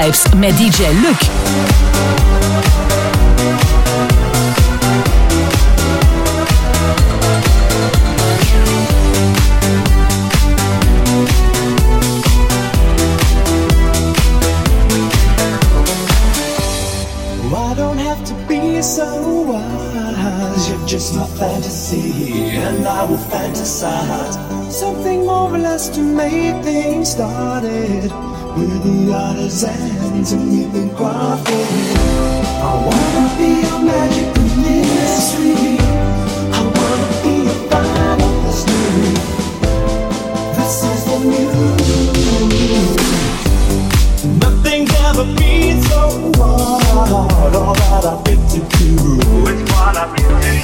Vibes met DJ Luc. We're the artisans and we've been quiet I wanna be a magical mystery. I wanna be a final mystery. This is the ever been so. All that I've been to do. It's what I'm This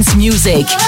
dance music.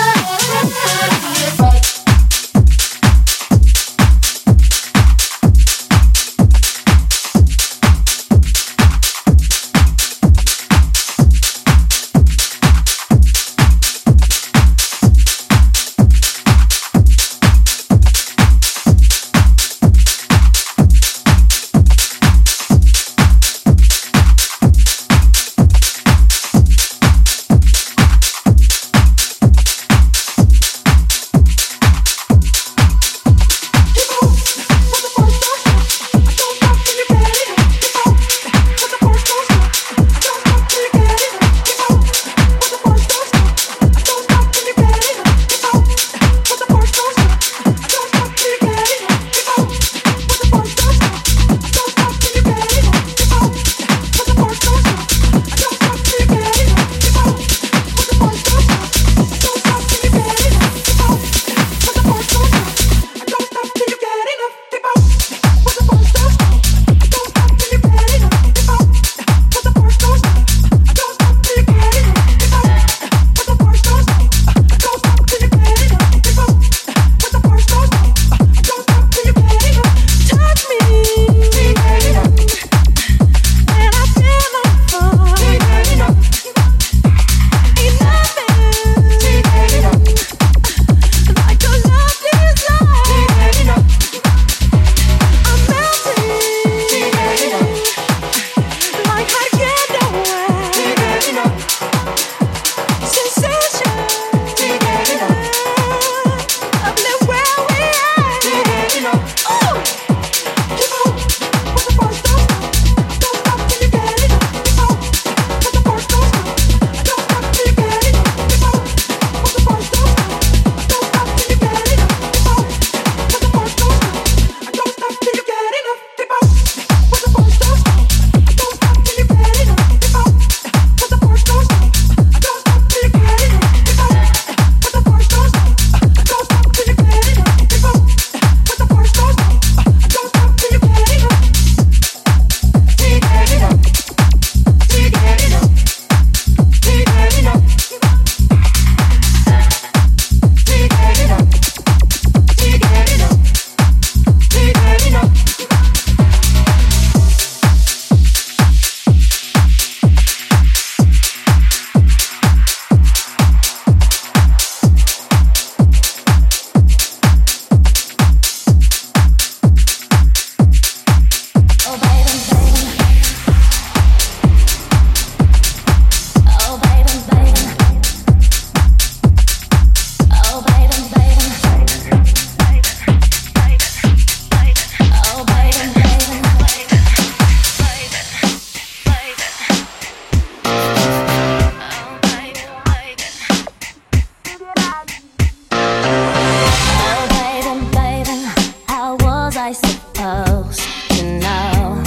to know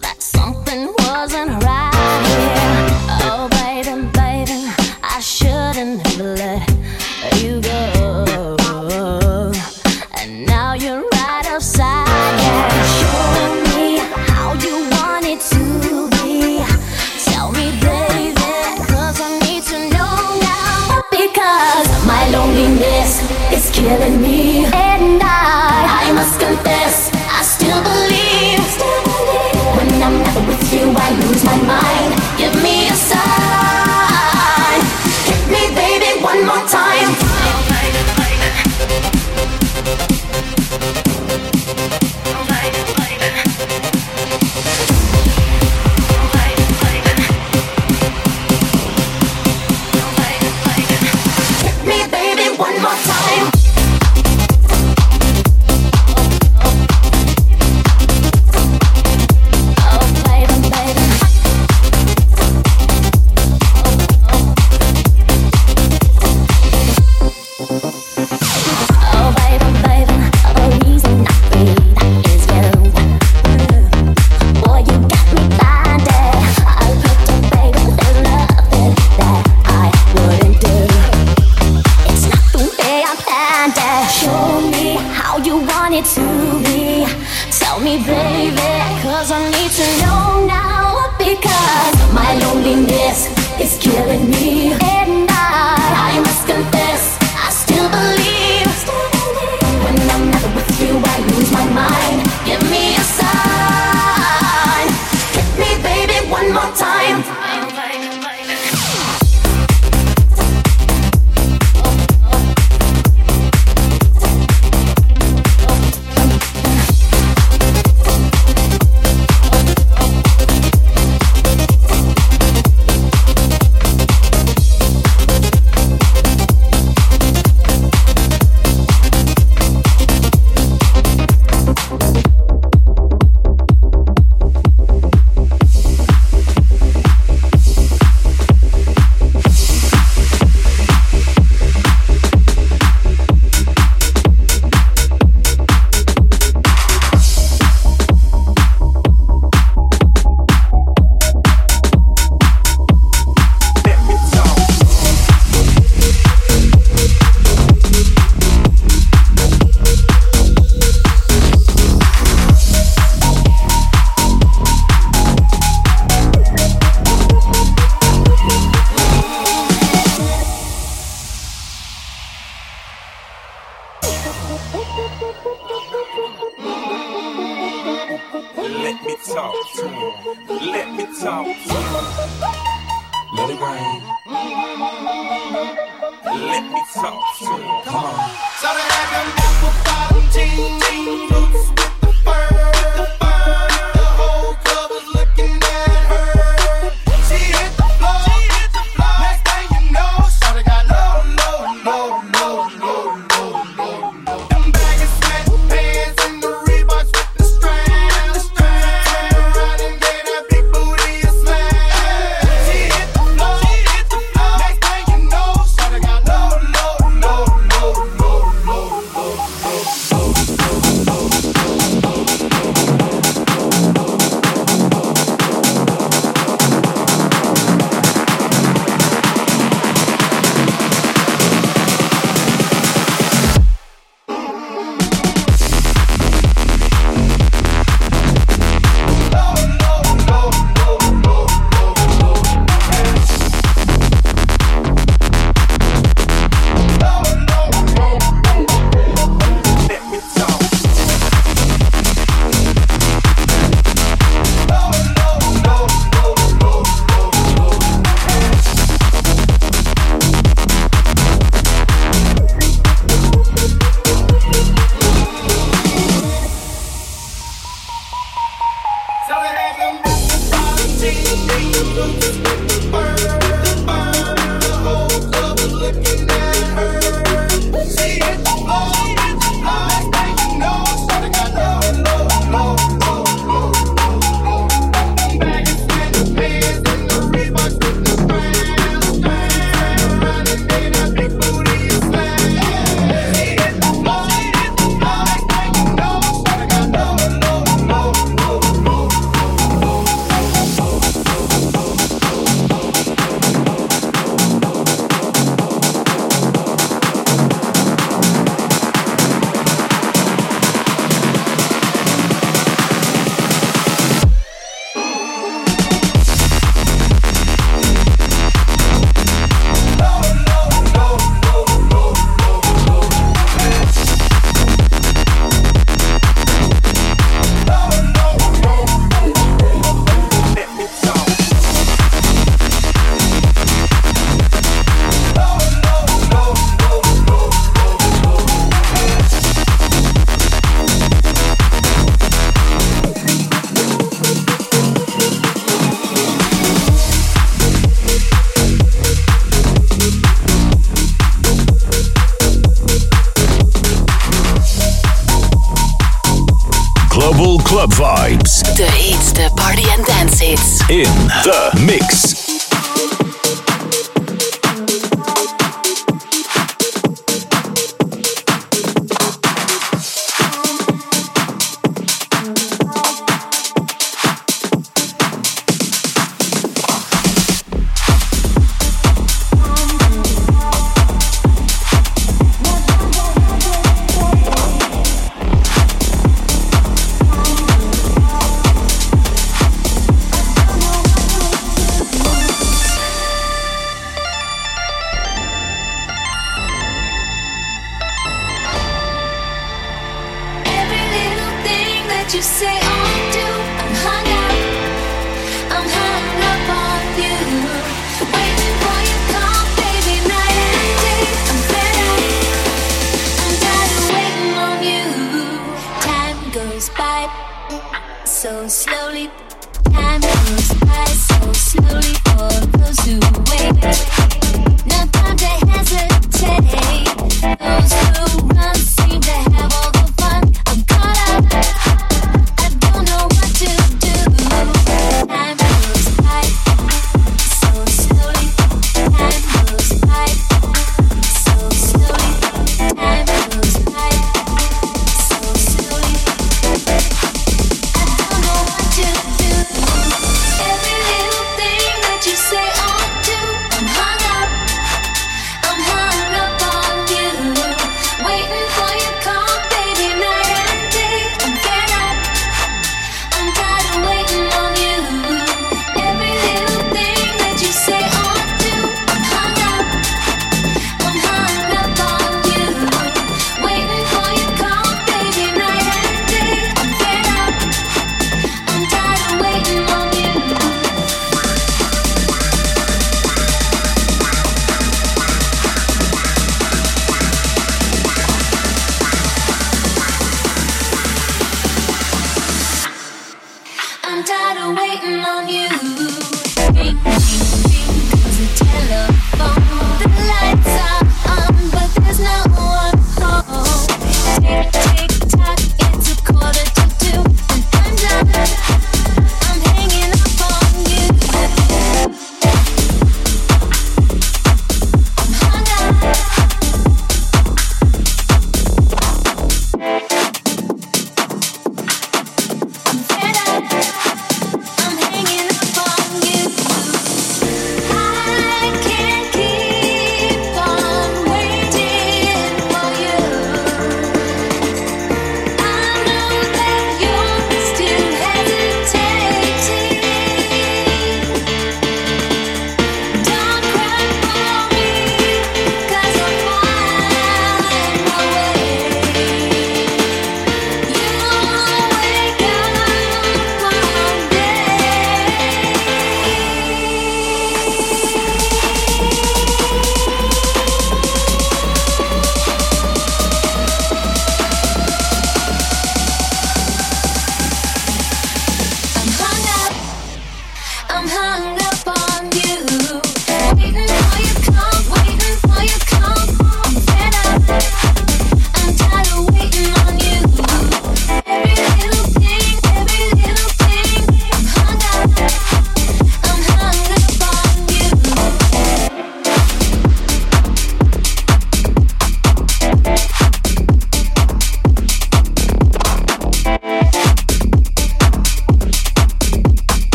that something wasn't right.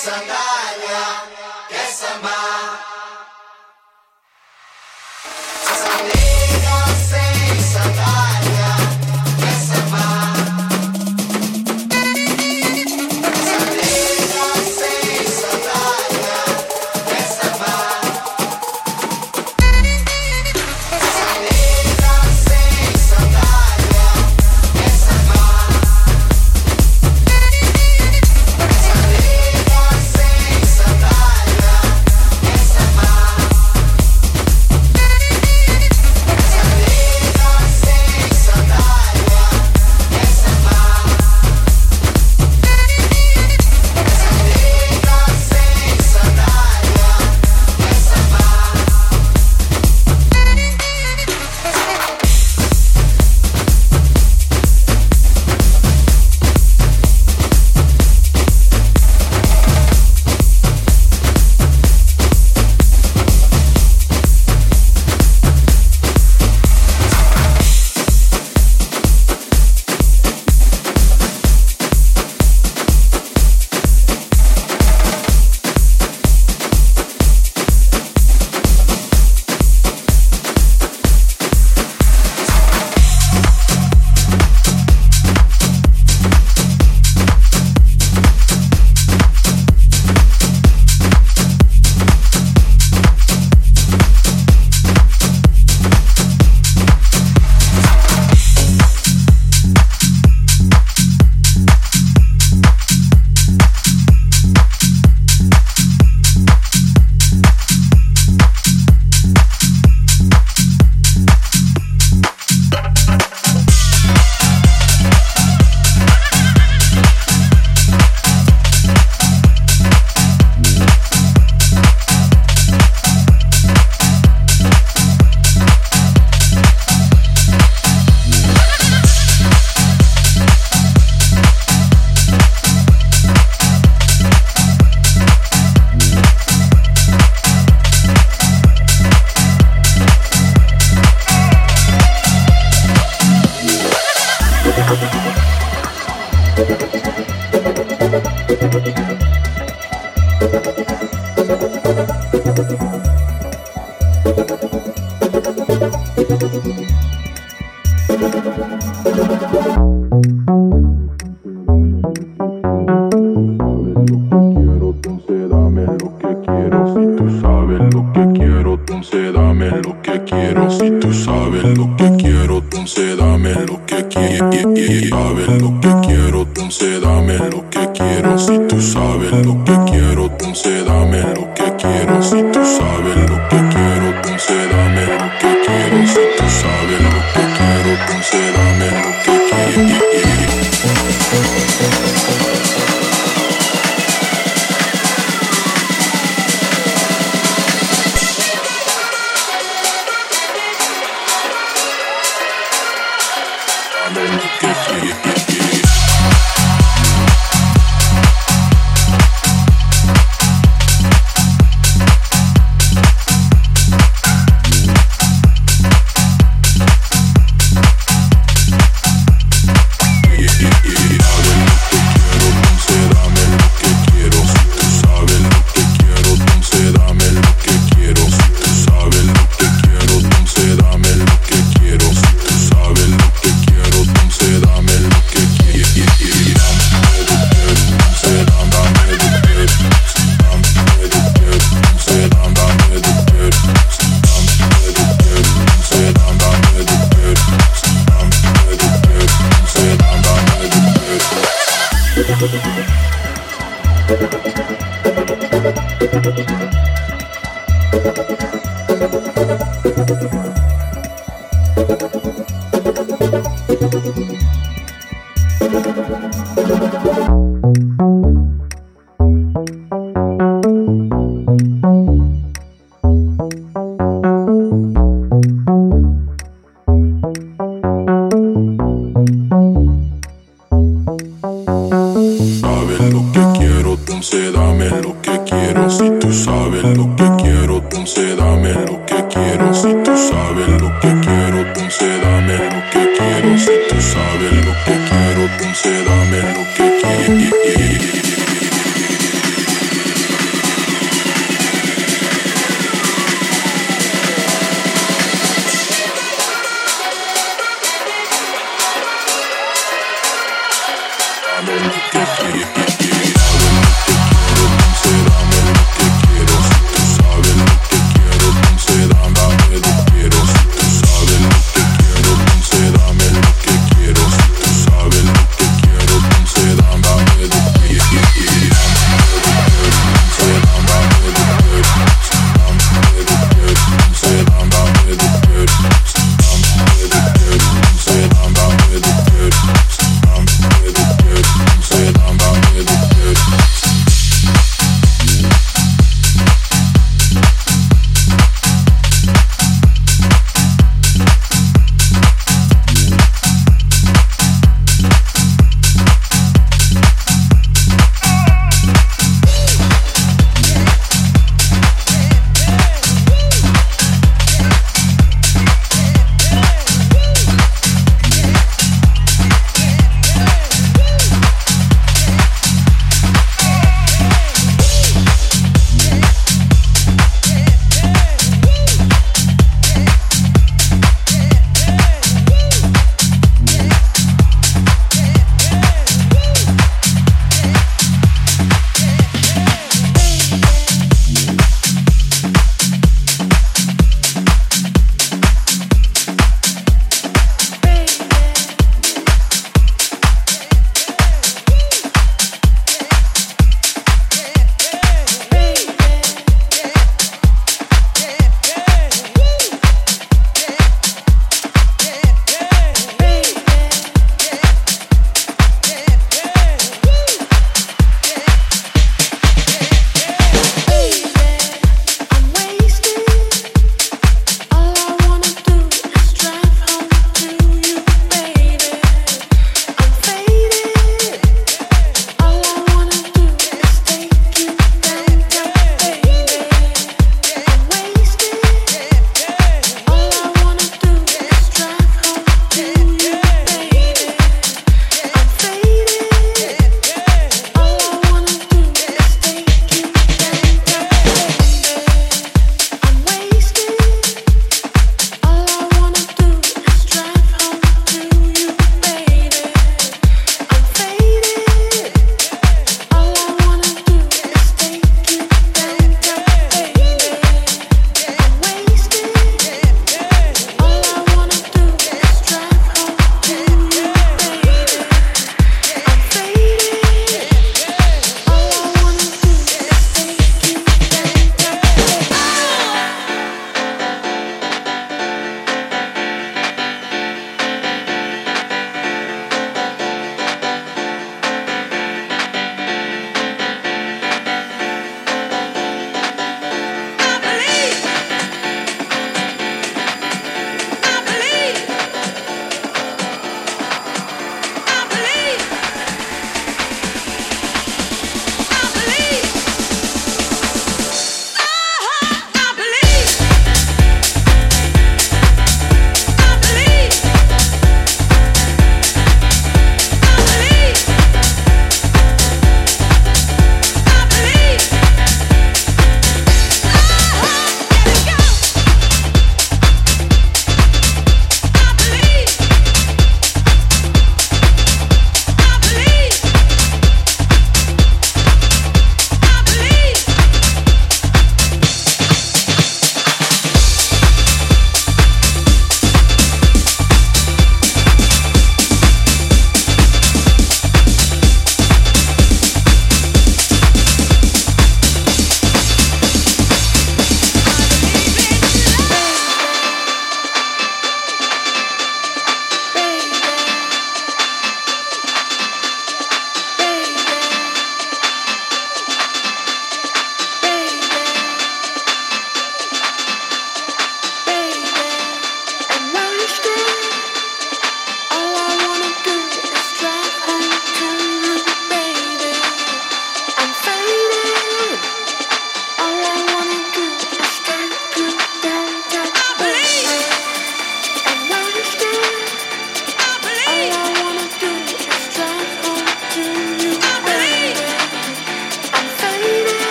sandália, quer é sambar. Sandeira sem sandália.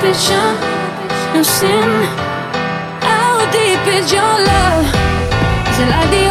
picture of sin? How deep is your love? Is it like the